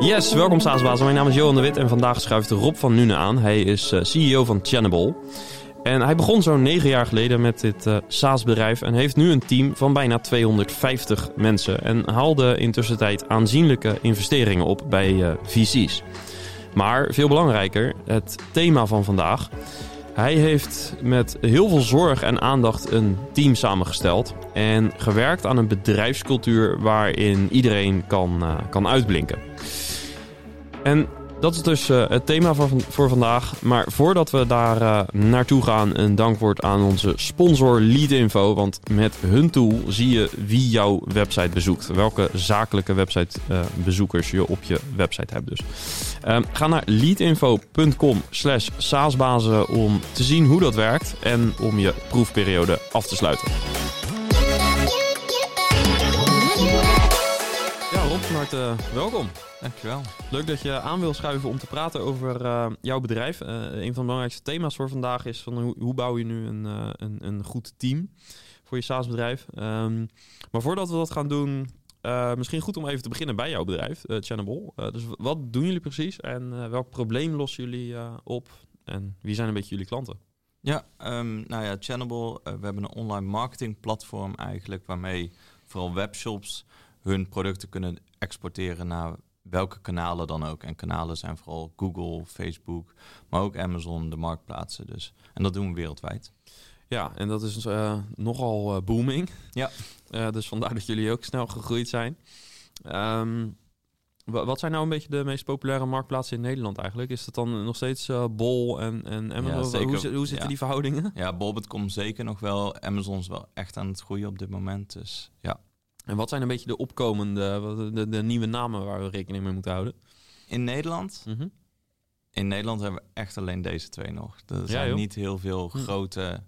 Yes, welkom Saasbaas. Mijn naam is Johan de Wit en vandaag schuift Rob van Nune aan. Hij is uh, CEO van Channable. En hij begon zo'n negen jaar geleden met dit uh, SaaS-bedrijf en heeft nu een team van bijna 250 mensen. En haalde intussen tijd aanzienlijke investeringen op bij uh, VC's. Maar veel belangrijker, het thema van vandaag. Hij heeft met heel veel zorg en aandacht een team samengesteld en gewerkt aan een bedrijfscultuur waarin iedereen kan, kan uitblinken. En dat is dus uh, het thema van, voor vandaag. Maar voordat we daar uh, naartoe gaan, een dankwoord aan onze sponsor Leadinfo. Want met hun tool zie je wie jouw website bezoekt. Welke zakelijke websitebezoekers je op je website hebt dus. Um, ga naar leadinfo.com slash saasbazen om te zien hoe dat werkt. En om je proefperiode af te sluiten. Harte welkom. Dankjewel. Leuk dat je aan wil schuiven om te praten over uh, jouw bedrijf. Uh, een van de belangrijkste thema's voor vandaag is van hoe, bouw je nu een, uh, een, een, goed team voor je SaaS-bedrijf. Um, maar voordat we dat gaan doen, misschien goed om even te beginnen bij jouw bedrijf, Channable. dus wat doen jullie precies en welk probleem lossen jullie op en wie zijn een beetje jullie klanten? Ja, um, nou ja, Channable, we hebben een online marketing platform eigenlijk waarmee vooral webshops hun producten kunnen exporteren naar welke kanalen dan ook. En kanalen zijn vooral Google, Facebook, maar ook Amazon, de marktplaatsen dus. En dat doen we wereldwijd. Ja, en dat is uh, nogal uh, booming. Ja. Uh, dus vandaar dat jullie ook snel gegroeid zijn. Um, wat zijn nou een beetje de meest populaire marktplaatsen in Nederland eigenlijk? Is dat dan nog steeds Bol en, en Amazon? Ja, hoe, hoe, zitten ja. die verhoudingen? Ja, Bol.com zeker nog wel. Amazon is wel echt aan het groeien op dit moment. Dus ja. En wat zijn een beetje de opkomende, de, de, de, nieuwe namen waar we rekening mee moeten houden? In Nederland? Mm -hmm. In Nederland hebben we echt alleen deze twee nog. Er zijn ja, niet heel veel grote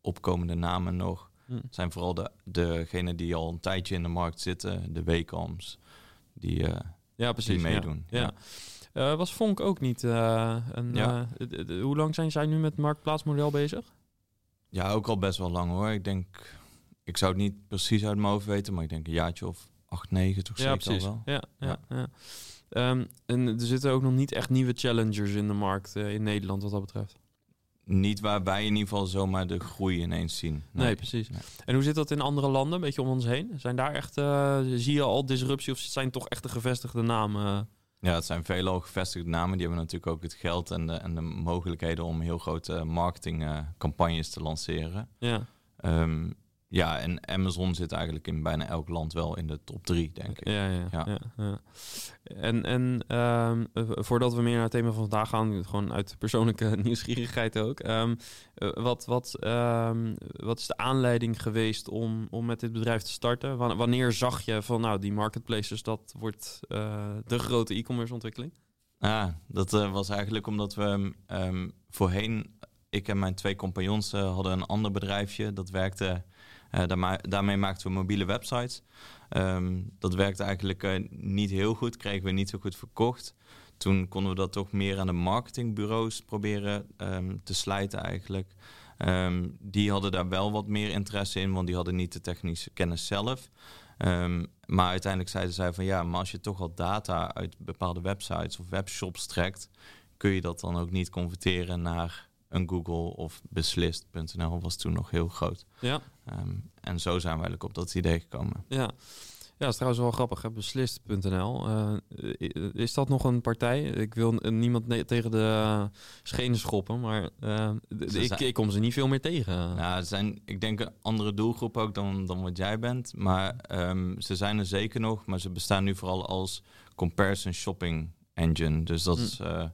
opkomende namen nog. Het zijn vooral de, degenen die al een tijdje in de markt zitten, de Wacom die, uh, ja, precies, die meedoen. Ja. ja. Uh, was Vonk ook niet? Uh, een, Ja. hoe lang zijn zij nu met het marktplaatsmodel bezig? Ja, ook al best wel lang hoor. Ik denk ik zou het niet precies uit mijn hoofd weten, maar ik denk een jaartje of acht, negen toch Ja, precies. al wel. Ja, ja, ja. Um, en er zitten ook nog niet echt nieuwe challengers in de markt uh, in Nederland wat dat betreft. Niet waar wij in ieder geval zomaar de groei ineens zien. Nee, precies. En hoe zit dat in andere landen, een beetje om ons heen? Zijn daar echt, uh, zie je al disruptie of zijn het toch echt de gevestigde namen? Ja, het zijn veel al gevestigde namen. Die hebben natuurlijk ook het geld en de, en de mogelijkheden om heel grote marketingcampagnes uh, te lanceren. Ja. Um, ja, en Amazon zit eigenlijk in bijna elk land wel in de top drie, denk ik. Ja, ja. Ja. En, en um, voordat we meer naar het thema van vandaag gaan, gewoon uit persoonlijke nieuwsgierigheid ook. Um, wat, wat, um, wat is de aanleiding geweest om, om met dit bedrijf te starten? Wanneer zag je van nou, die marketplaces, dat wordt uh, de grote e-commerce ontwikkeling? Ah, dat uh, was eigenlijk omdat we voorheen, ik en mijn twee compagnons uh, hadden een ander bedrijfje. Dat werkte uh, daarmee, maakten we mobiele websites. Um, dat werkte eigenlijk uh, niet heel goed, kregen we niet zo goed verkocht. Toen konden we dat toch meer aan de marketingbureaus proberen um, te slijten eigenlijk. Um, die hadden daar wel wat meer interesse in, want die hadden niet de technische kennis zelf. maar uiteindelijk zeiden zij van ja, maar als je toch al data uit bepaalde websites of webshops trekt, kun je dat dan ook niet converteren naar een Google of beslist.nl was toen nog heel groot. Ja. Um, en zo zijn we eigenlijk op dat idee gekomen. Ja, ja dat is trouwens wel grappig. Beslist.nl. Uh, is dat nog een partij? Ik wil niemand tegen de schenen schoppen, maar uh, ik, zijn, ik kom ze niet veel meer tegen. Ze zijn, ik denk een andere doelgroep ook dan, dan wat jij bent. Maar um, ze zijn er zeker nog, maar ze bestaan nu vooral als comparison shopping engine. Dus dat is... Uh,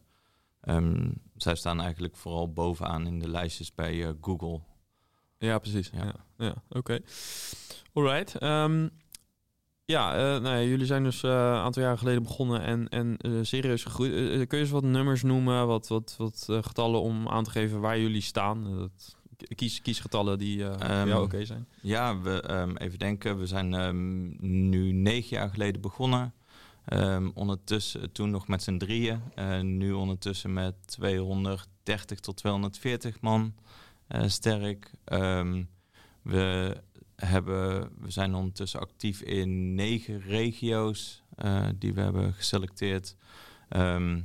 Um, zij staan eigenlijk vooral bovenaan in de lijstjes bij uh, Google. Ja, precies. Ja, ja, ja oké. Okay. Alright. Um, ja, uh, nou ja, jullie zijn dus uh, een aantal jaar geleden begonnen en, en uh, serieus gegroeid. kun je eens wat nummers noemen, wat, wat, wat getallen om aan te geven waar jullie staan? Dat, kies, kies getallen die um, jou oké okay zijn. Ja, we, um, even denken. We zijn um, nu negen jaar geleden begonnen. Um, ondertussen toen nog met z'n drieën. Uh, nu ondertussen met 230 tot 240 man uh, sterk. Um, we, hebben, we zijn ondertussen actief in negen regio's. die we hebben geselecteerd. Ehm,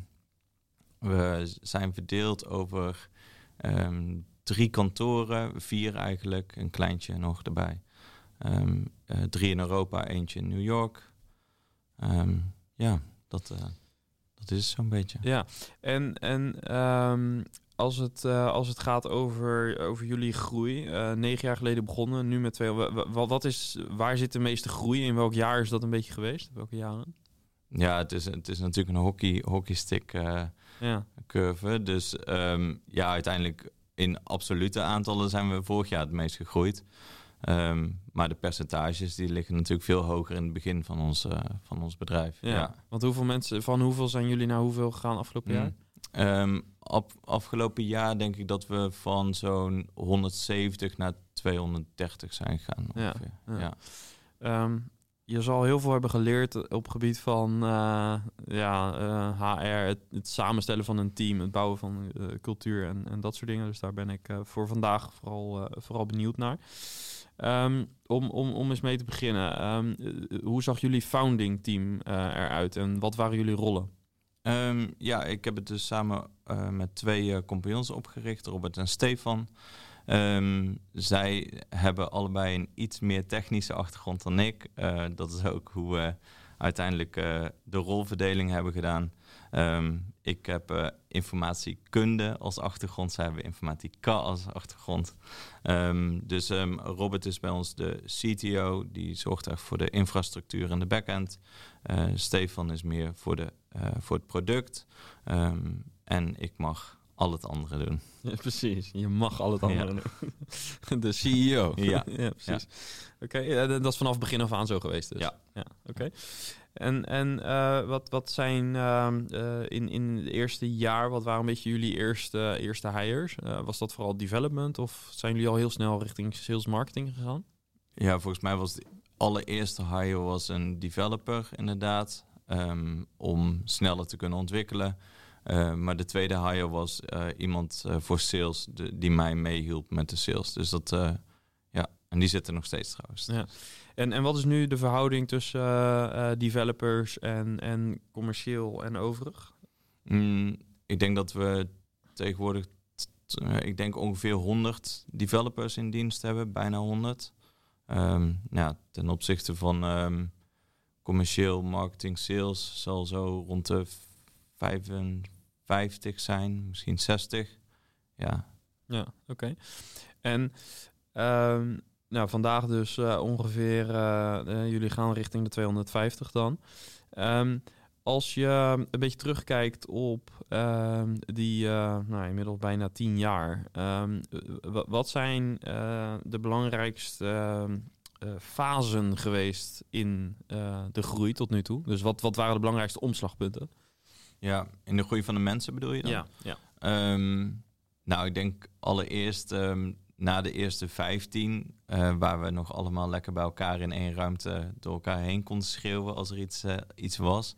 we zijn verdeeld over ehm, drie kantoren, vier eigenlijk, een kleintje nog erbij. Drie in Europa, eentje in New York. Ja, dat, uh, dat is zo'n beetje. Ja, en, en als, het, uh, als het gaat over, over jullie groei, uh, negen jaar geleden begonnen, nu met twee. Wat, wat is, waar zit de meeste groei? In welk jaar is dat een beetje geweest? Welke jaren? Ja, het is, het is natuurlijk een hockey, hockeystick uh, ja. curve. Dus um, ja, uiteindelijk in absolute aantallen zijn we vorig jaar het meest gegroeid. Um, maar de percentages die liggen natuurlijk veel hoger in het begin van ons, uh, van ons bedrijf. Ja, ja, Want hoeveel mensen, van hoeveel zijn jullie naar hoeveel gegaan afgelopen jaar? Um, afgelopen jaar denk ik dat we van zo'n 170 naar 230 zijn gegaan. Ongeveer. Ja, ja. Um, je zal heel veel hebben geleerd op gebied van uh, ja, uh, HR, het, het, samenstellen van een team, het bouwen van uh, cultuur en, en, dat soort dingen. Dus daar ben ik voor vandaag vooral, vooral benieuwd naar. Um, om, om, om eens mee te beginnen, um, hoe zag jullie founding team eruit en wat waren jullie rollen? Um, ja, ik heb het dus samen met twee compagnons opgericht, Robert en Stefan. Zij hebben allebei een iets meer technische achtergrond dan ik. Dat is ook hoe we uiteindelijk de rolverdeling hebben gedaan. Um, ik heb uh, informatiekunde als achtergrond, zij hebben informatica als achtergrond. Um, dus Robert is bij ons de CTO, die zorgt echt voor de infrastructuur en de backend. Stefan is meer voor, de, voor het product. en ik mag al het andere doen. Ja, precies. Je mag al het andere doen. De CEO. Ja, ja precies. Oké, dat is vanaf begin af aan zo geweest dus. Ja. ja Oké. En, en uh, wat, wat zijn uh, in, in het eerste jaar, wat waren een beetje jullie eerste, eerste hires? Uh, was dat vooral development of zijn jullie al heel snel richting sales marketing gegaan? Ja, volgens mij was de allereerste hire was een developer inderdaad. Um, om sneller te kunnen ontwikkelen. Maar de tweede hire was iemand voor sales de, die mij meehielp met de sales. Dus dat, ja, en die zitten nog steeds trouwens. Ja. En, en wat is nu de verhouding tussen developers en, en commercieel en overig? Mm, ik denk dat we tegenwoordig, ik denk ongeveer 100 developers in dienst hebben, bijna 100. Um, ehm, ja, ten opzichte van um, commercieel, marketing, sales zal zo rond de 55 zijn, misschien 60. Ja. Ja, oké. En um, nou, vandaag dus uh, ongeveer, uh, uh, jullie gaan richting de 250 dan. Um, als je een beetje terugkijkt op um, die nou, inmiddels bijna 10 jaar, wat zijn de belangrijkste fasen geweest in de groei tot nu toe? Dus wat, wat waren de belangrijkste omslagpunten? Ja, in de groei van de mensen bedoel je dan? Ja, ja. Nou, ik denk allereerst um, na de eerste 15, uh, eh, waar we nog allemaal lekker bij elkaar in één ruimte door elkaar heen konden schreeuwen als er iets, uh, iets was.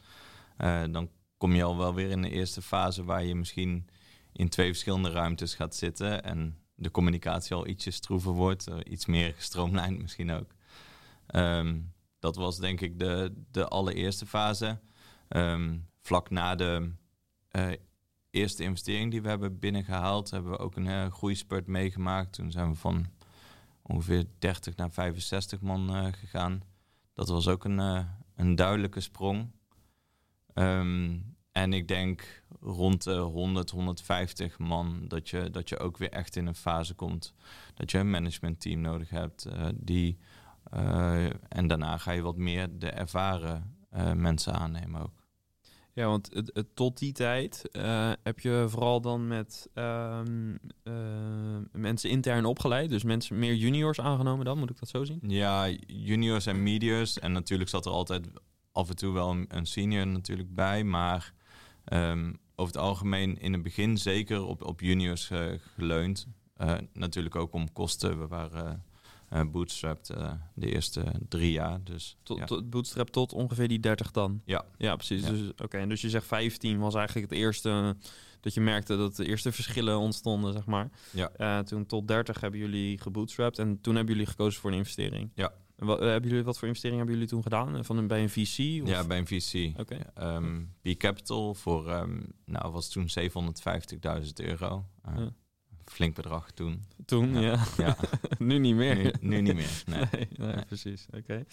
Uh, dan kom je al wel weer in de eerste fase waar je misschien in twee verschillende ruimtes gaat zitten en de communicatie al ietsje stroever wordt, iets meer gestroomlijnd misschien ook. Um, dat was denk ik de, de allereerste fase. Um, vlak na de eerste investering die we hebben binnengehaald, hebben we ook een uh, groeispurt meegemaakt. Toen zijn we van ongeveer 30 naar 65 man uh, gegaan. Dat was ook een, een duidelijke sprong. Um, en ik denk rond de 100, 150 man dat je, dat je ook weer echt in een fase komt dat je een managementteam nodig hebt. die, en daarna ga je wat meer de ervaren mensen aannemen ook. Ja, want tot die tijd uh, heb je vooral dan met um, uh, mensen intern opgeleid. Dus mensen meer juniors aangenomen dan, moet ik dat zo zien? Ja, juniors en mediors. En natuurlijk zat er altijd af en toe wel een, senior natuurlijk bij. Maar um, over het algemeen in het begin zeker op, op juniors uh, geleund. natuurlijk ook om kosten. We waren bootstrapped uh, de eerste drie jaar. Dus, tot, ja. tot, bootstrap tot ongeveer die 30 dan? Ja. Ja, precies. Dus, Oké, en dus je zegt 15 was eigenlijk het eerste dat je merkte dat de eerste verschillen ontstonden, zeg maar. Ja. Uh, toen tot 30 hebben jullie gebootstrapped en toen hebben jullie gekozen voor een investering. Ja. Wat, hebben jullie, wat voor investeringen hebben jullie toen gedaan? Van een, bij een VC? Of? Ja, bij een VC. Oké. Ehm, B Capital voor, ehm, nou was toen 750.000 euro. Uh, Ja. Flink bedrag toen. Toen, ja. Ja. Ja, nu niet meer. nu, nu niet meer. Nee. Nee, nee, Nee. precies. Oké.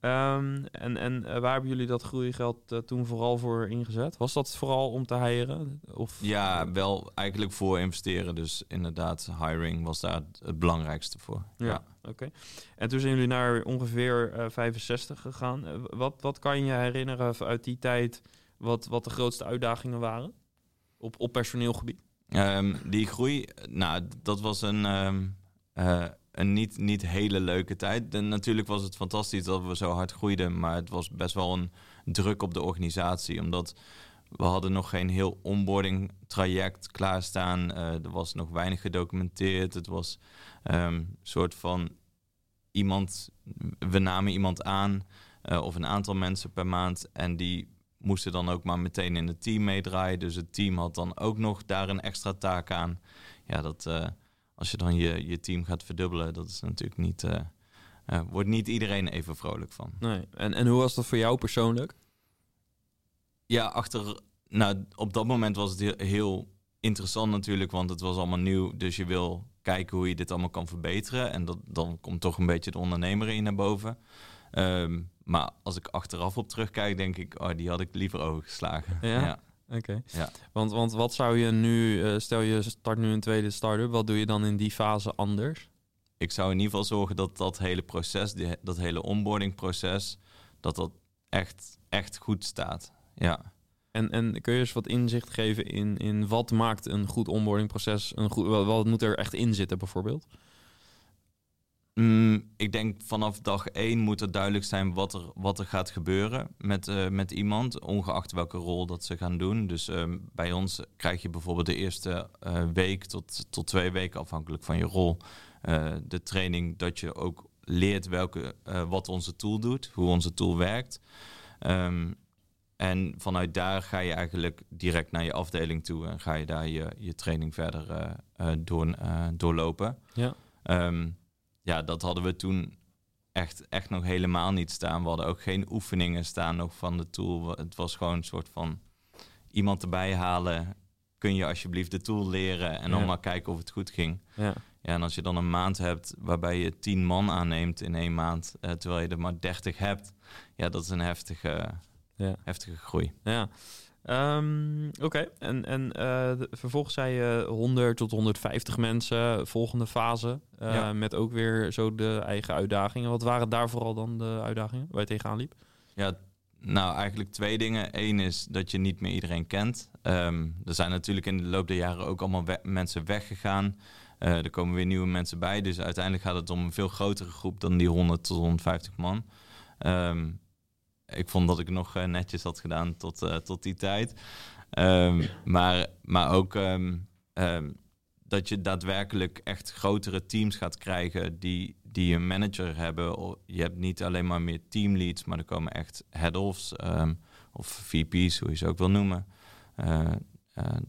Ehm, en en eh, waar hebben jullie dat groeigeld eh, toen vooral voor ingezet? Was dat vooral om te hiren? Of? Ja, wel eigenlijk voor investeren. Dus inderdaad, hiring was daar het- belangrijkste voor. Ja, oké. En toen zijn jullie naar ongeveer eh 65 gegaan. Eh, wat, wat kan je je herinneren uit die tijd wat, wat de grootste uitdagingen waren? Op, op personeelgebied? Ehm, die groei, nou, dat was een, ehm, eh, een niet, niet hele leuke tijd. Natuurlijk was het fantastisch dat we zo hard groeiden, maar het was best wel een druk op de organisatie, omdat we hadden nog geen heel onboarding traject klaarstaan. Eh er was nog weinig gedocumenteerd. Het was ehm, een soort van iemand, we namen iemand aan eh, of een aantal mensen per maand en die moesten dan ook maar meteen in het team meedraaien. Dus het team had dan ook nog daar een extra taak aan. Ja, dat eh, als je dan je, je team gaat verdubbelen, dat is natuurlijk niet. eh eh, wordt niet iedereen even vrolijk van. Nee. En, en hoe was dat voor jou persoonlijk? Ja, achter. Nou, op dat moment was het heel, interessant natuurlijk, want het was allemaal nieuw. Dus je wil kijken hoe je dit allemaal kan verbeteren. En dat, dan komt toch een beetje de ondernemer in naar boven. Ehm, maar als ik achteraf op terugkijk, denk ik, oh, die had ik liever overgeslagen. Ja? ja. Oké. Ja. Want, want wat zou je nu, eh, stel je start nu een tweede start-up, wat doe je dan in die fase anders? ik zou in ieder geval zorgen dat dat hele proces, die, dat hele onboarding proces, dat dat echt, echt goed staat. Ja. En, en kun je eens wat inzicht geven in, in wat maakt een goed onboardingproces een goed, wat moet er echt in zitten bijvoorbeeld? Mm, ik denk vanaf dag één moet er duidelijk zijn wat er, wat er gaat gebeuren met, eh, met iemand, ongeacht welke rol dat ze gaan doen. Dus ehm, bij ons krijg je bijvoorbeeld de eerste eh, week tot, tot twee weken, afhankelijk van je rol, eh, de training dat je ook leert welke, wat onze tool doet, hoe onze tool werkt. Ehm, en vanuit daar ga je eigenlijk direct naar je afdeling toe en ga je daar je, je training verder door, doorlopen. Ja. Ehm, ja, dat hadden we toen echt, echt nog helemaal niet staan. We hadden ook geen oefeningen staan nog van de tool. Het was gewoon een soort van iemand erbij halen. Kun je alsjeblieft de tool leren en dan Ja. maar kijken of het goed ging. Ja. Ja, en als je dan een maand hebt waarbij je tien man aanneemt in één maand, eh, terwijl je er maar dertig hebt, ja, dat is een heftige, Ja. heftige groei. Ja. Ehm, Oké, en, en eh, vervolgens zei je 100 tot 150 mensen, volgende fase. Ja. Met ook weer zo de eigen uitdagingen. Wat waren daar vooral dan de uitdagingen waar je tegenaan liep? Ja, nou eigenlijk twee dingen. Eén is dat je niet meer iedereen kent. Ehm, er zijn natuurlijk in de loop der jaren ook allemaal we- mensen weggegaan. Eh, er komen weer nieuwe mensen bij. Dus uiteindelijk gaat het om een veel grotere groep dan die 100 tot 150 man. Ehm, ik vond dat ik nog eh, netjes had gedaan tot, eh, tot die tijd. Ehm, maar, maar ook ehm, ehm, dat je daadwerkelijk echt grotere teams gaat krijgen die, die een manager hebben. Je hebt niet alleen maar meer teamleads, maar er komen echt head-offs of VP's, hoe je ze ook wil noemen, eh,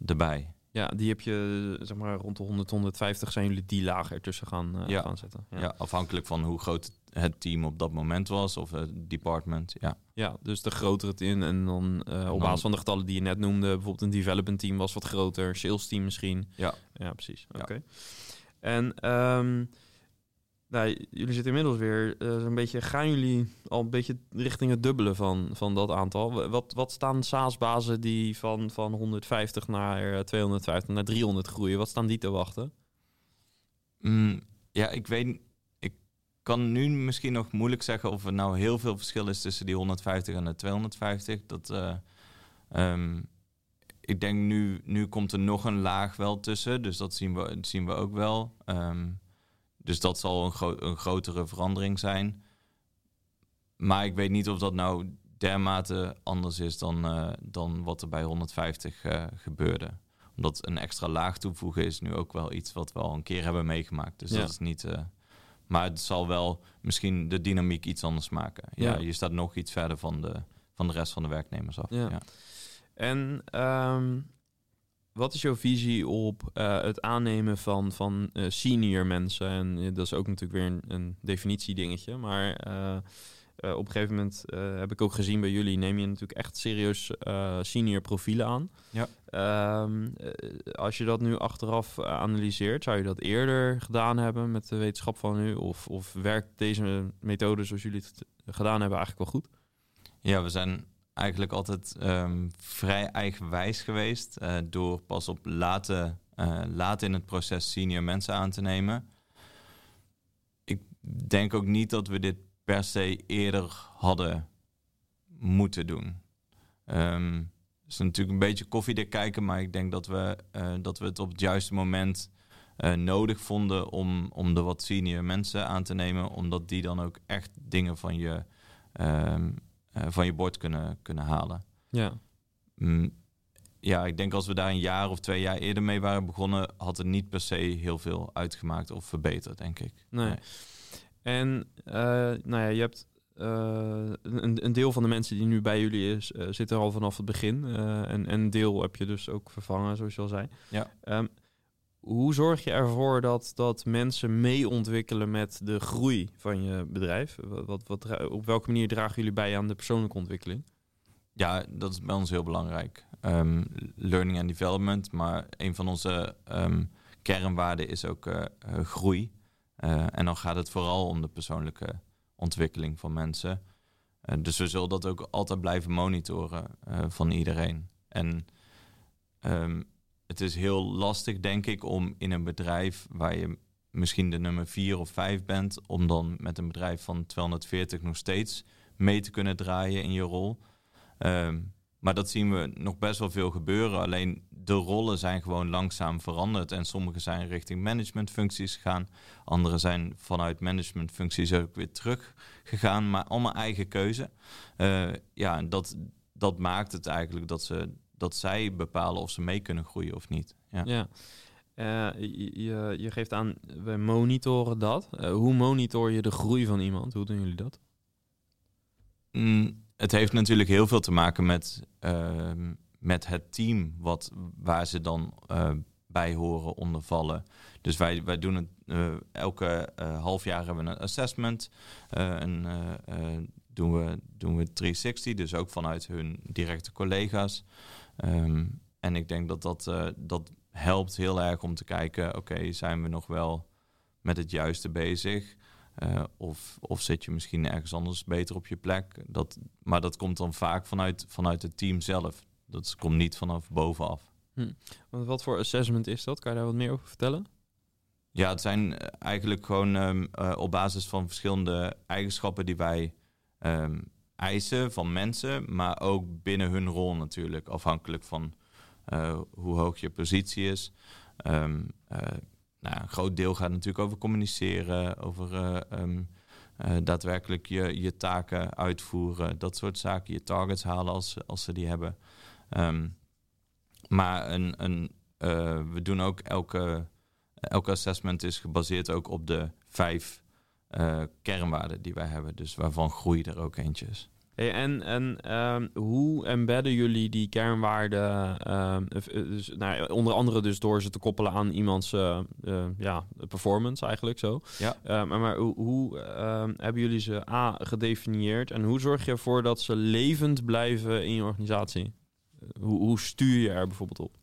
erbij. Ja, die heb je, zeg maar, rond de 100, 150 zijn jullie die lager ertussen gaan, Ja. gaan zetten. Ja. afhankelijk van hoe groot het team op dat moment was of het department. Ja, Ja, dus de grotere het in en dan eh, op basis van de getallen die je net noemde, bijvoorbeeld een development team was wat groter, sales team misschien. Ja. Ja, precies. Ja. Oké. En ehm, nou, jullie zitten inmiddels weer eh, zo'n beetje, gaan jullie al een beetje richting het dubbele van, van dat aantal? Wat, wat staan SaaS-bazen die van, van 150 naar eh, 250 naar 300 groeien? Wat staan die te wachten? Mm, ja ik weet. Ik kan nu misschien nog moeilijk zeggen of er nou heel veel verschil is tussen die 150 en de 250. Dat, eh, ehm, ik denk nu, nu komt er nog een laag wel tussen, dus dat zien we, dat zien we ook wel. Ehm, dus dat zal een, gro- een grotere verandering zijn. Maar ik weet niet of dat nou dermate anders is dan, eh, dan wat er bij 150 eh, gebeurde omdat een extra laag toevoegen is nu ook wel iets wat we al een keer hebben meegemaakt. Dus Ja. dat is niet. Maar het zal wel misschien de dynamiek iets anders maken. Ja, Ja. je staat nog iets verder van de, van de rest van de werknemers af. Ja. Ja. En ehm, wat is jouw visie op uh, het aannemen van, van uh, senior mensen? En uh, dat is ook natuurlijk weer een, een definitiedingetje. Maar op een gegeven moment heb ik ook gezien bij jullie, neem je natuurlijk echt serieus senior profielen aan. Ja. Ehm, als je dat nu achteraf analyseert, zou je dat eerder gedaan hebben met de wetenschap van nu? Of, of werkt deze methode zoals jullie het gedaan hebben eigenlijk wel goed? Ja, we zijn eigenlijk altijd um, vrij eigenwijs geweest. Uh, door pas op late, uh, laat in het proces senior mensen aan te nemen. Ik denk ook niet dat we dit per se eerder hadden moeten doen. Um, het is natuurlijk een beetje koffiedik kijken, maar ik denk dat we, uh, dat we het op het juiste moment nodig vonden om, om de wat senior mensen aan te nemen. Omdat die dan ook echt dingen van je um, uh, van je bord kunnen, kunnen halen. Ja. Mm, ja, ik denk als we daar een jaar of twee jaar eerder mee waren begonnen, had het niet per se heel veel uitgemaakt of verbeterd, denk ik. Nee. En uh, nou ja, je hebt uh, een, een, deel van de mensen die nu bij jullie is, uh, zit er al vanaf het begin. en, en een deel heb je dus ook vervangen, zoals je al zei. Ja. Um, hoe zorg je ervoor dat, dat mensen mee ontwikkelen met de groei van je bedrijf? Wat, wat, op welke manier dragen jullie bij aan de persoonlijke ontwikkeling? Ja, dat is bij ons heel belangrijk. Um, learning and development, maar een van onze um, kernwaarden is ook groei. Uh, en dan gaat het vooral om de persoonlijke ontwikkeling van mensen. dus we zullen dat ook altijd blijven monitoren van iedereen. En um, het is heel lastig, denk ik, om in een bedrijf waar je misschien de nummer vier of vijf bent, om dan met een bedrijf van 240 nog steeds mee te kunnen draaien in je rol. Um, maar dat zien we nog best wel veel gebeuren. Alleen de rollen zijn gewoon langzaam veranderd. En sommige zijn richting managementfuncties gegaan. Andere zijn vanuit managementfuncties ook weer teruggegaan. Maar allemaal eigen keuze. Uh, ja, dat, dat maakt het eigenlijk dat ze dat zij bepalen of ze mee kunnen groeien of niet. Ja. ja. Uh, je, je geeft aan, we monitoren dat. Uh, hoe monitor je de groei van iemand? Hoe doen jullie dat? Mm, het heeft natuurlijk heel veel te maken met, uh, met het team wat, waar ze dan eh, bij horen ondervallen. Dus wij, wij doen het elke half jaar hebben we een assessment. en doen we, doen we 360, dus ook vanuit hun directe collega's. Um, en ik denk dat dat, dat helpt heel erg om te kijken, oké, zijn we nog wel met het juiste bezig? Uh, of, of zit je misschien ergens anders beter op je plek? Dat, maar dat komt dan vaak vanuit, vanuit het team zelf. Dat komt niet vanaf bovenaf. Hm. Wat voor assessment is dat? Kan je daar wat meer over vertellen? Ja, het zijn eh, eigenlijk gewoon um, uh, op basis van verschillende eigenschappen die wij um, eisen van mensen, maar ook binnen hun rol natuurlijk, afhankelijk van uh, hoe hoog je positie is. Um, uh, nou, een groot deel gaat natuurlijk over communiceren, over uh, um, daadwerkelijk je, je taken uitvoeren, dat soort zaken, je targets halen als, als ze die hebben. Um, maar een, een, we doen ook elke, elke assessment is gebaseerd ook op de vijf kernwaarden die wij hebben, dus waarvan groei er ook eentje is. Hey, en en um, hoe embedden jullie die kernwaarden? Um, dus, nou, onder andere dus door ze te koppelen aan iemands uh, uh, ja, performance eigenlijk zo. Ja. Um, maar hoe, hoe hebben jullie ze A gedefinieerd en hoe zorg je ervoor dat ze levend blijven in je organisatie? Hoe, hoe stuur je er bijvoorbeeld op?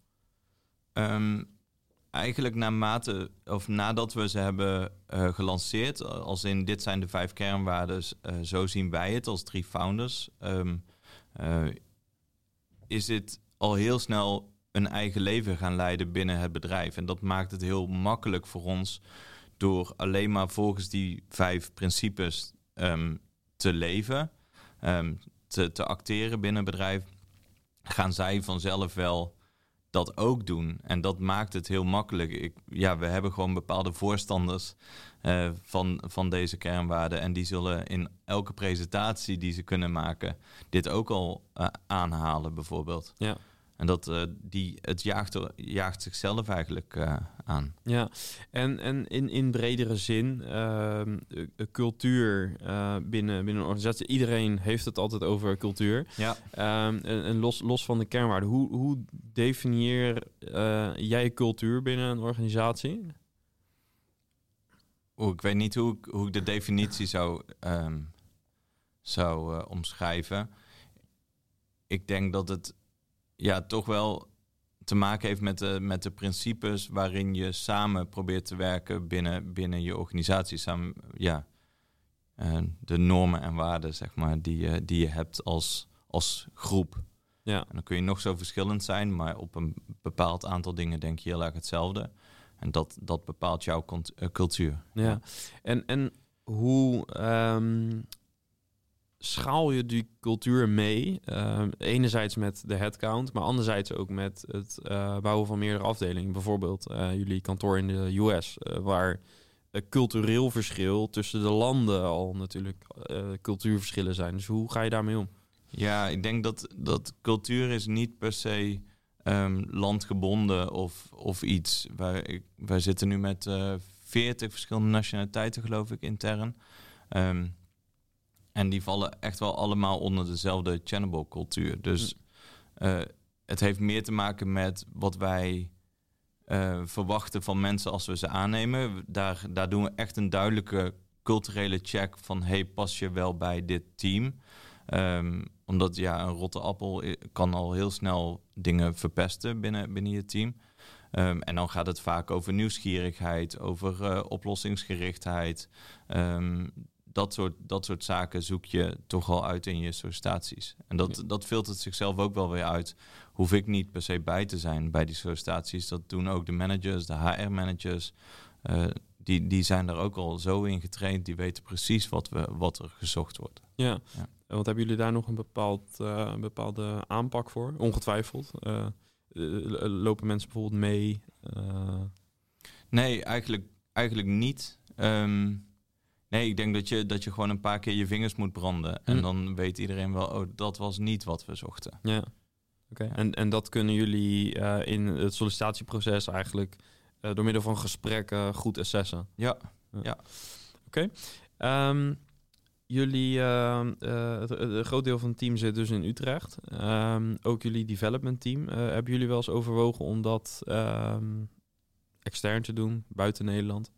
Eigenlijk naarmate, of nadat we ze hebben uh, gelanceerd, als in dit zijn de vijf kernwaarden, uh, zo zien wij het als drie founders, um, uh, is dit al heel snel een eigen leven gaan leiden binnen het bedrijf. En dat maakt het heel makkelijk voor ons door alleen maar volgens die vijf principes um, te leven, um, te, te acteren binnen het bedrijf, gaan zij vanzelf wel dat ook doen. En dat maakt het heel makkelijk. Ik, ja, we hebben gewoon bepaalde voorstanders uh, van, van deze kernwaarden. En die zullen in elke presentatie die ze kunnen maken, dit ook al uh, aanhalen, bijvoorbeeld. Ja. En dat, uh, die, het jaagt, jaagt zichzelf eigenlijk uh, aan. Ja, en, en in, in bredere zin, uh, cultuur binnen, binnen een organisatie. Iedereen heeft het altijd over cultuur. Ja. Um, en, en, los, los van de kernwaarden, hoe, hoe definieer jij cultuur binnen een organisatie? Oeh, ik weet niet hoe ik, hoe ik de definitie zou, um, zou omschrijven. Ik denk dat het ja, toch wel te maken heeft met de, met de principes waarin je samen probeert te werken binnen, binnen je organisatie. Samen, ja, uh, de normen en waarden, zeg maar, die, uh, die je hebt als, als groep. Ja. En dan kun je nog zo verschillend zijn, maar op een bepaald aantal dingen denk je heel erg hetzelfde. En dat, dat bepaalt jouw uh, cultuur. Ja. En, en hoe um, schaal je die cultuur mee. Uh, enerzijds met de headcount, maar anderzijds ook met het uh, bouwen van meerdere afdelingen. Bijvoorbeeld uh, jullie kantoor in de US, waar cultureel verschil tussen de landen al natuurlijk cultuurverschillen zijn. Dus hoe ga je daarmee om? Ja, ik denk dat, dat cultuur is niet per se um, landgebonden of, of iets. Wij, wij zitten nu met veertig verschillende nationaliteiten, geloof ik, intern. Um, en die vallen echt wel allemaal onder dezelfde channel cultuur. Dus hm. uh, het heeft meer te maken met wat wij uh, verwachten van mensen als we ze aannemen. Daar, daar doen we echt een duidelijke culturele check van... hey, pas je wel bij dit team? Um, omdat ja, een rotte appel kan al heel snel dingen verpesten binnen, binnen je team. Um, en dan gaat het vaak over nieuwsgierigheid, over uh, oplossingsgerichtheid. Um, dat soort, dat soort zaken zoek je toch al uit in je sollicitaties. En dat, dat filtert zichzelf ook wel weer uit. Hoef ik niet per se bij te zijn bij die sollicitaties. Dat doen ook de managers, de HR-managers. Uh, eh, die, die zijn er ook al zo in getraind. Die weten precies wat, we, wat er gezocht wordt. Ja, ja. want hebben jullie daar nog een bepaald, uh, bepaalde aanpak voor? Ongetwijfeld. Uh, lopen mensen bijvoorbeeld mee? Nee, eigenlijk, eigenlijk niet. Um, Nee, ik denk dat je, dat je gewoon een paar keer je vingers moet branden. En hm. dan weet iedereen wel, oh, dat was niet wat we zochten. Ja, oké. En, en dat kunnen jullie uh, in het sollicitatieproces eigenlijk uh, door middel van gesprekken goed assessen? Ja, ja. Oké. Okay. Um, jullie, uh, het, het, groot deel van het team zit dus in Utrecht. Um, ook jullie development team. hebben jullie wel eens overwogen om dat um, extern te doen, buiten Nederland?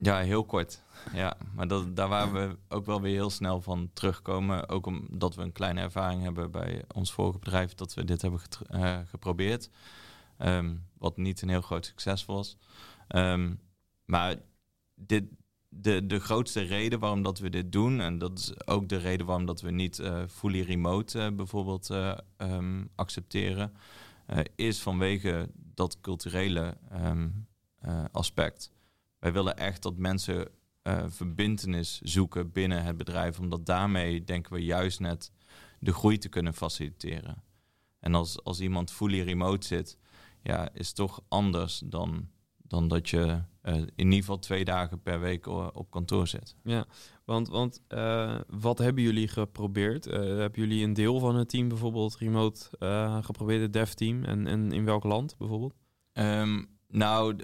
Ja, heel kort. Ja, maar dat, daar waren we ook wel weer heel snel van terugkomen. Ook omdat we een kleine ervaring hebben bij ons vorige bedrijf dat we dit hebben uh, geprobeerd. Um, wat niet een heel groot succes was. Um, maar dit, de, de grootste reden waarom dat we dit doen, en dat is ook de reden waarom dat we niet uh, fully remote uh, bijvoorbeeld um, accepteren, is vanwege dat culturele aspect. Wij willen echt dat mensen uh, verbindenis zoeken binnen het bedrijf, omdat daarmee denken we juist net de groei te kunnen faciliteren. En als, als iemand fully remote zit, ja, is toch anders dan, dan dat je uh, in ieder geval twee dagen per week op kantoor zit. Ja, want, want uh, wat hebben jullie geprobeerd? Hebben jullie een deel van het team bijvoorbeeld remote geprobeerd, het dev team? En, en in welk land bijvoorbeeld? Um, nou,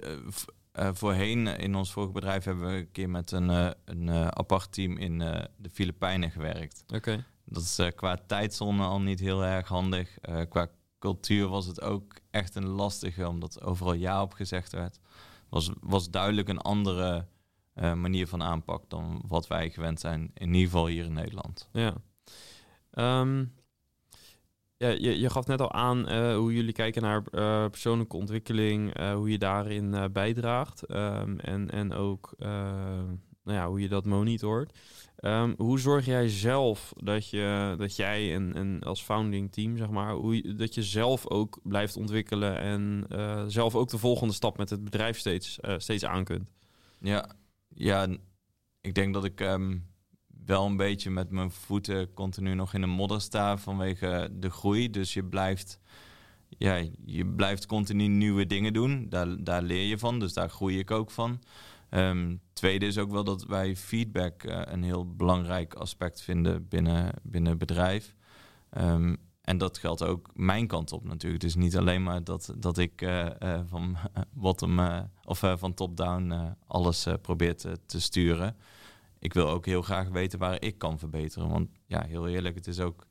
uh, voorheen in ons vorige bedrijf hebben we een keer met een, uh, een uh, apart team in de Filipijnen gewerkt. Oké. Dat is qua tijdzone al niet heel erg handig. qua cultuur was het ook echt een lastige, omdat overal ja op gezegd werd. Was, was duidelijk een andere manier van aanpak dan wat wij gewend zijn, in ieder geval hier in Nederland. Ja. Um, ja, je, je gaf net al aan uh, hoe jullie kijken naar uh, persoonlijke ontwikkeling, uh, hoe je daarin bijdraagt um, en, en ook nou ja, hoe je dat monitort. Um, hoe zorg jij zelf dat, je, dat jij en, en als founding team, zeg maar, hoe dat je zelf ook blijft ontwikkelen en zelf ook de volgende stap met het bedrijf steeds, steeds aan kunt? Ja, ja, ik denk dat ik um, wel een beetje met mijn voeten continu nog in de modder sta vanwege de groei. Dus je blijft, ja, je blijft continu nieuwe dingen doen. Daar, daar leer je van, dus daar groei ik ook van. Um, tweede is ook wel dat wij feedback uh, een heel belangrijk aspect vinden binnen, binnen het bedrijf. Um, en dat geldt ook mijn kant op natuurlijk. Is niet alleen maar dat, dat ik uh, van bottom of van top-down alles probeer te, sturen. Ik wil ook heel graag weten waar ik kan verbeteren. Want ja, heel eerlijk, het is ook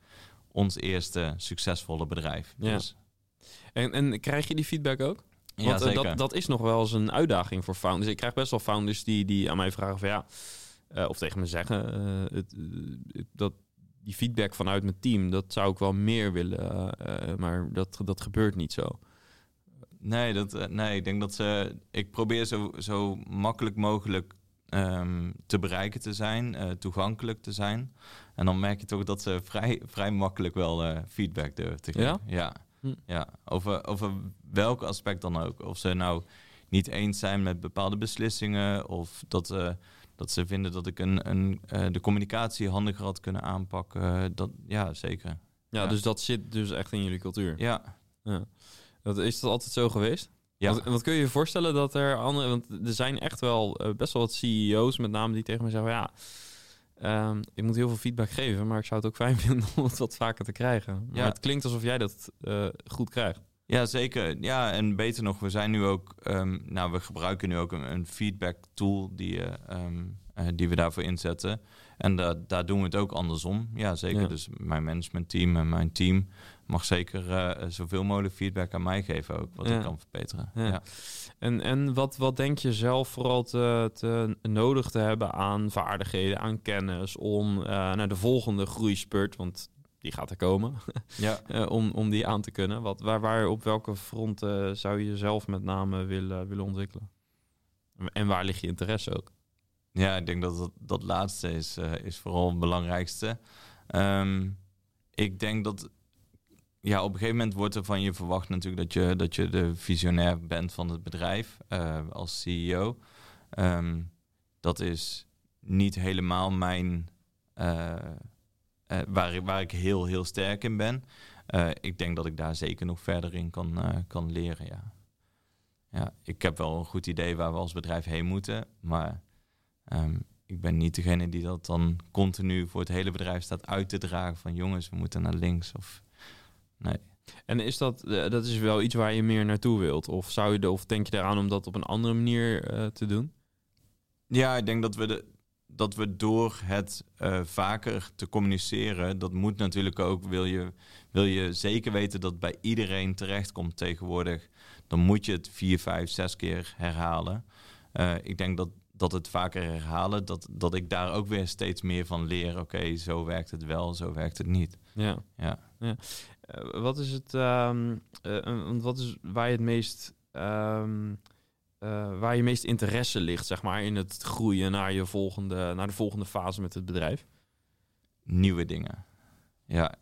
ons eerste succesvolle bedrijf. Ja. Dus. En, en krijg je die feedback ook? Want ja, dat, dat is nog wel eens een uitdaging voor founders. Ik krijg best wel founders die, die aan mij vragen van ja, of tegen me zeggen, het, dat die feedback vanuit mijn team, dat zou ik wel meer willen, maar dat, dat gebeurt niet zo. Nee, dat, nee, ik denk dat ze. Ik probeer zo, zo makkelijk mogelijk um, te bereiken te zijn, uh, toegankelijk te zijn. En dan merk je toch dat ze vrij, vrij makkelijk wel feedback durven te geven. Ja? Ja, hm. ja. Over, over welk aspect dan ook. Of ze nou niet eens zijn met bepaalde beslissingen, of dat dat ze vinden dat ik een, een, uh, de communicatie handiger had kunnen aanpakken. dat, ja, zeker. Ja, dus dat zit dus echt in jullie cultuur. Ja. ja. Dat, is dat altijd zo geweest? Ja. Wat, wat kun je je voorstellen dat er andere... Want er zijn echt wel uh, best wel wat CEO's met name die tegen me zeggen... ja, um, ik moet heel veel feedback geven... maar ik zou het ook fijn vinden om het wat vaker te krijgen. Maar ja. het klinkt alsof jij dat uh, goed krijgt. Ja, zeker. Ja, en beter nog, we zijn nu ook, um, nou, we gebruiken nu ook een, een feedback tool die, um, uh, die we daarvoor inzetten. En da daar doen we het ook andersom. Ja, zeker. Ja. Dus mijn managementteam en mijn team mag zeker uh, zoveel mogelijk feedback aan mij geven ook, wat Ja. ik kan verbeteren. Ja. Ja. En, en wat, wat denk je zelf vooral te, te nodig te hebben aan vaardigheden, aan kennis... om uh, naar de volgende groeispurt, want die gaat er komen... Ja. Uh, om, om die aan te kunnen? Wat, waar, waar, op welke fronten uh, zou je jezelf met name willen, willen ontwikkelen? En waar ligt je interesse ook? Ja, ik denk dat dat, dat laatste is, uh, is vooral het belangrijkste. Um, ik denk dat ja, op een gegeven moment wordt er van je verwacht natuurlijk dat je, dat je de visionair bent van het bedrijf uh, als CEO. Um, dat is niet helemaal mijn. Uh, waar, waar ik heel, heel sterk in ben. Ik denk dat ik daar zeker nog verder in kan, kan leren. Ja. ja, ik heb wel een goed idee waar we als bedrijf heen moeten. Maar um, ik ben niet degene die dat dan continu voor het hele bedrijf staat uit te dragen. Van jongens, we moeten naar links. Of nee. En is dat, dat is wel iets waar je meer naartoe wilt? Of, zou je de, of denk je eraan om dat op een andere manier uh, te doen? Ja, ik denk dat we de, dat we door het uh, vaker te communiceren, dat moet natuurlijk ook, wil je, wil je zeker weten dat bij iedereen terechtkomt tegenwoordig, dan moet je het vier, vijf, zes keer herhalen. Uh, ik denk dat, dat het vaker herhalen, dat, dat ik daar ook weer steeds meer van leer. Oké, okay, zo werkt het wel, zo werkt het niet. Ja. ja. ja. Uh, wat is het, um, wat is waar je het meest... Um, uh, waar je meest interesse ligt, zeg maar, in het groeien naar, je volgende, naar de volgende fase met het bedrijf? Nieuwe dingen. Ja,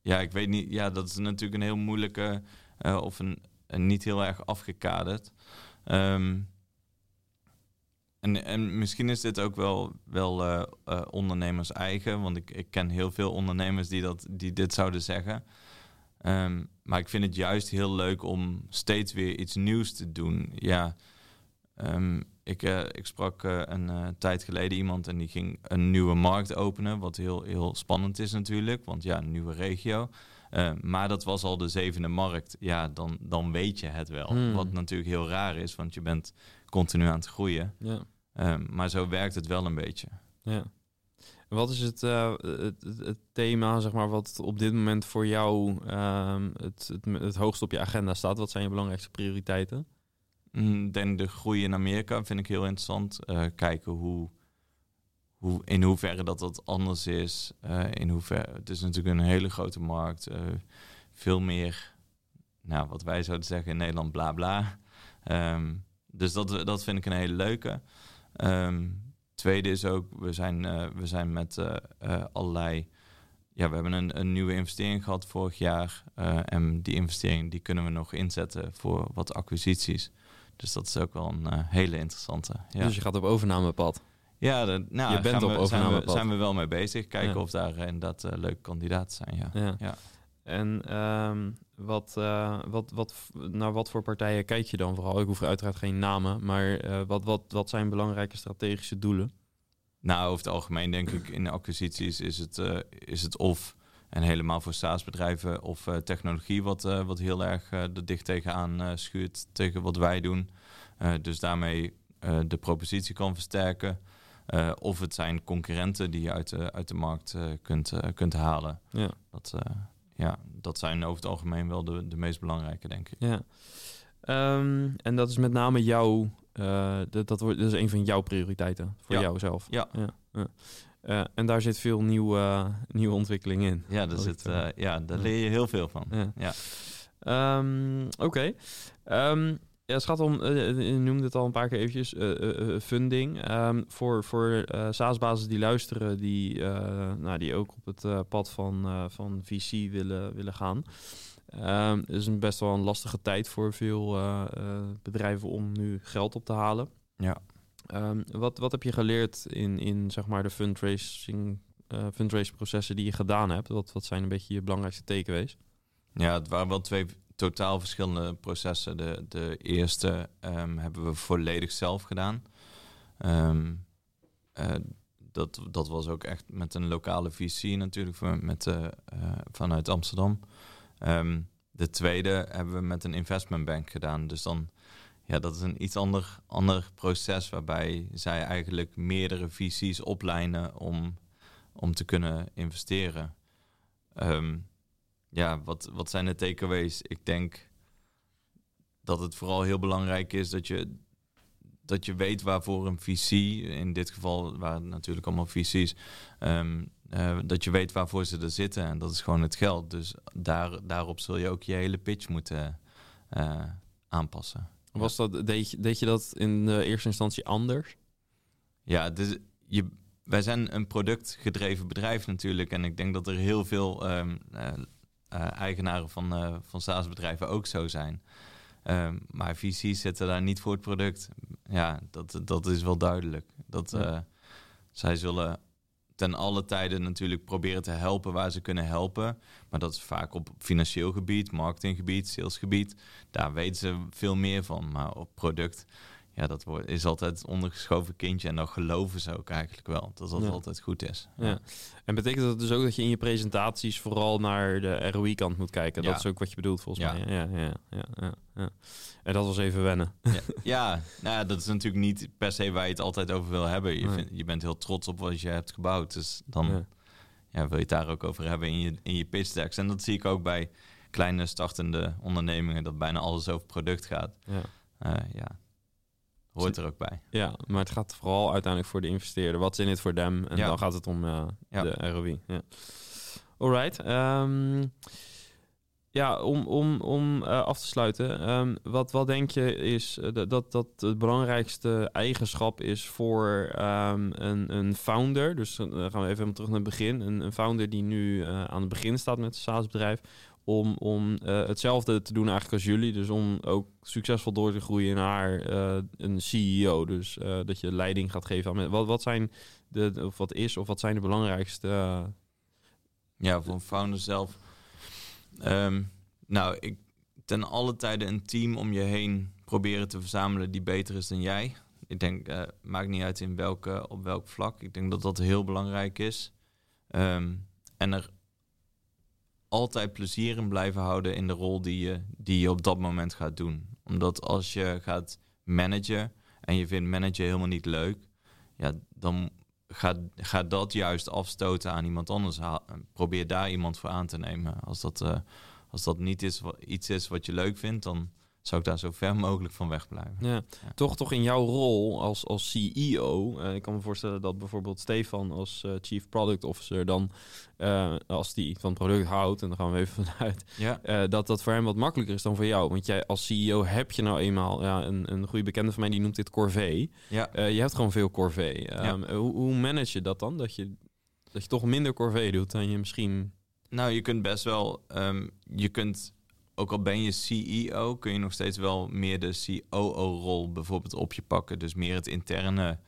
ja ik weet niet. Ja, dat is natuurlijk een heel moeilijke of een, een, niet heel erg afgekaderd. Um, en, en misschien is dit ook wel, wel uh, uh, ondernemers eigen, want ik, ik ken heel veel ondernemers die, dat, die dit zouden zeggen. Um, maar ik vind het juist heel leuk om steeds weer iets nieuws te doen. Ja, um, ik, uh, ik sprak een tijd geleden iemand en die ging een nieuwe markt openen. Wat heel, heel spannend is natuurlijk, want ja, een nieuwe regio. maar dat was al de zevende markt. Ja, dan, dan weet je het wel. Hmm. Wat natuurlijk heel raar is, want je bent continu aan het groeien. Ja. Um, maar zo werkt het wel een beetje. Ja. Wat is het, uh, het, het, het, thema, zeg maar, wat op dit moment voor jou um, het, het, het hoogst op je agenda staat? Wat zijn je belangrijkste prioriteiten? Ik denk de groei in Amerika vind ik heel interessant. Uh, kijken hoe, hoe, in hoeverre dat dat anders is. Uh, in hoeverre, het is natuurlijk een hele grote markt. Veel meer, nou, wat wij zouden zeggen in Nederland, bla bla. Um, dus dat, dat vind ik een hele leuke. Um, tweede is ook, we zijn, uh, we zijn met uh, uh, allerlei. Ja, we hebben een, een, nieuwe investering gehad vorig jaar. en die investering die kunnen we nog inzetten voor wat acquisities. Dus dat is ook wel een hele interessante. Ja. Dus je gaat op overnamepad. Ja, de, nou, je bent op we, zijn, we, overnamepad. zijn we wel mee bezig. Kijken Ja. of daar inderdaad leuke kandidaten zijn. Ja. Ja. Ja. En um, wat, uh, wat, wat, naar wat voor partijen kijk je dan vooral? Ik hoef uiteraard geen namen, maar uh, wat, wat, wat zijn belangrijke strategische doelen? Nou, over het algemeen denk ik in acquisities is het, uh, is het of En helemaal voor SaaS-bedrijven of technologie, wat, wat heel erg er dicht tegenaan schuurt tegen wat wij doen. dus daarmee de propositie kan versterken. of het zijn concurrenten die je uit de, uit de markt kunt, kunt halen. Ja. Dat, ja, dat zijn over het algemeen wel de, de meest belangrijke, denk ik. Ja. Um, en dat is met name jouw, dat, dat, wordt, dat is een van jouw prioriteiten voor ja. jou zelf. Ja. ja. ja. Uh, en daar zit veel nieuwe, uh, nieuwe ontwikkeling in. Ja, daar, zit, uh, ja, daar leer je heel veel van. Ja. ja. Um, Oké. Okay. Um, ja, het gaat om, je noemde het al een paar keer eventjes, funding. Um, voor voor SaaS-basis die luisteren, die, nou, die ook op het pad van, van VC willen, willen gaan. het is een best wel een lastige tijd voor veel bedrijven om nu geld op te halen. Ja. Um, wat, wat heb je geleerd in, in zeg maar de fundraising, uh, fundraising processen die je gedaan hebt? Wat, wat zijn een beetje je belangrijkste takeaways? Ja, het waren wel twee totaal verschillende processen. De, de eerste um, hebben we volledig zelf gedaan. Um, uh, dat, dat was ook echt met een lokale visie natuurlijk, met, uh, vanuit Amsterdam. de tweede hebben we met een investment bank gedaan. Dus dan ja, dat is een iets ander, ander proces waarbij zij eigenlijk meerdere visies oplijnen om, om te kunnen investeren. Ehm, ja, wat, wat zijn de takeaways? Ik denk dat het vooral heel belangrijk is dat je, dat je weet waarvoor een visie, in dit geval waren natuurlijk allemaal visies, um, dat je weet waarvoor ze er zitten. En dat is gewoon het geld. Dus daar, daarop zul je ook je hele pitch moeten uh, aanpassen. Was dat, deed, je, deed je dat in de eerste instantie anders? Ja, dus je, wij zijn een productgedreven bedrijf natuurlijk. En ik denk dat er heel veel um, uh, eigenaren van, uh, van SaaS-bedrijven ook zo zijn. Um, maar VC's zitten daar niet voor het product. Ja, dat, dat is wel duidelijk. Dat, ja. Zij zullen ten alle tijden natuurlijk proberen te helpen waar ze kunnen helpen. Maar dat is vaak op financieel gebied, marketinggebied, salesgebied. Daar weten ze veel meer van. Maar op product ja, dat is altijd het ondergeschoven kindje. En dan geloven ze ook eigenlijk wel dat dat altijd goed is. Ja. En betekent dat dus ook dat je in je presentaties vooral naar de ROI-kant moet kijken? Dat is ook wat je bedoelt volgens mij. Ja, ja, ja, ja, En dat was even wennen. Ja, nou ja, dat is natuurlijk niet per se waar je het altijd over wil hebben. Je, je bent heel trots op wat je hebt gebouwd. Dus dan ja. wil je het daar ook over hebben in je, in je pitch decks. En dat zie ik ook bij kleine startende ondernemingen, dat bijna alles over product gaat. Ja. Uh, ja, Hoort er ook bij. Ja, maar het gaat vooral uiteindelijk voor de investeerder. Wat is in het voor them? En dan gaat het om uh, ja. de ROI. Ja. Alright. Um, ja, om, om, om uh, af te sluiten. Um, wat, wat denk je is uh, dat, dat het belangrijkste eigenschap is voor um, een, een founder? Dus dan gaan we even terug naar het begin. Een, een founder die nu aan het begin staat met een SaaS-bedrijf om, om uh, hetzelfde te doen eigenlijk als jullie. Dus om ook succesvol door te groeien naar uh, een CEO. Dus uh, dat je leiding gaat geven aan wat, wat zijn de, of wat is of wat zijn de belangrijkste. Ja, voor een founder zelf. Um, nou, ik ten alle tijden een team om je heen proberen te verzamelen die beter is dan jij. Ik denk, maakt niet uit in welke, op welk vlak. Ik denk dat dat heel belangrijk is. Um, en er altijd plezier in blijven houden in de rol die je, die je op dat moment gaat doen. Omdat als je gaat managen en je vindt managen helemaal niet leuk, ja, dan gaat, gaat dat juist afstoten aan iemand anders. Probeer daar iemand voor aan te nemen. Als dat, uh, als dat niet is, iets is wat je leuk vindt, dan zou ik daar zo ver mogelijk van wegblijven. Ja. ja. Toch, toch in jouw rol als, als CEO, uh, eh, ik kan me voorstellen dat bijvoorbeeld Stefan als uh, Chief Product Officer dan, uh, als die van het product houdt, en dan gaan we even vanuit, ja. dat dat voor hem wat makkelijker is dan voor jou. Want jij als CEO heb je nou eenmaal, ja, een, een goede bekende van mij die noemt dit corvée. Ja. je hebt gewoon veel corvée. Um, hoe, hoe manage je dat dan? Dat je, dat je toch minder corvée doet dan je misschien... Nou, je kunt best wel, um, je kunt ook al ben je CEO, kun je nog steeds wel meer de COO-rol bijvoorbeeld op je pakken. Dus meer het interne,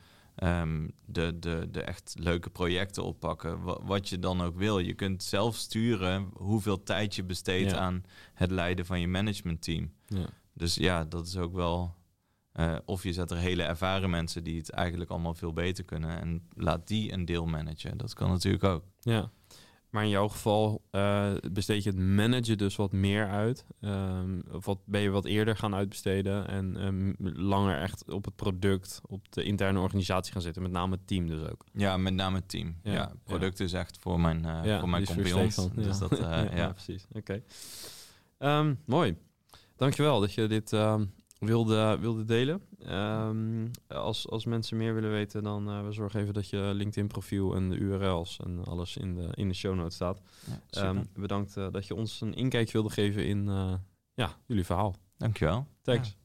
um, de, de, de echt leuke projecten oppakken. Wat, je dan ook wil. Je kunt zelf sturen hoeveel tijd je besteedt aan het leiden van je managementteam. Ja. Dus ja, dat is ook wel. Uh, of je zet er hele ervaren mensen die het eigenlijk allemaal veel beter kunnen. En laat die een deel managen. Dat kan natuurlijk ook. Ja. Maar in jouw geval uh, besteed je het managen dus wat meer uit. Um, of wat, ben je wat eerder gaan uitbesteden en um, langer echt op het product, op de interne organisatie gaan zitten. Met name het team dus ook. Ja, met name het team. Ja, ja product is echt voor mijn, uh, ja, voor mijn. Dus dat, uh, ja. precies. Oké. Okay. Um, mooi. Dankjewel dat je dit wilde, wilde delen. Um, als, als mensen meer willen weten, dan uh, we zorgen even dat je LinkedIn profiel en de URL's en alles in de, in de show notes staat. Ja, um, bedankt uh, dat je ons een inkijkje wilde geven in uh, ja, jullie verhaal. Dankjewel. Thanks. Ja.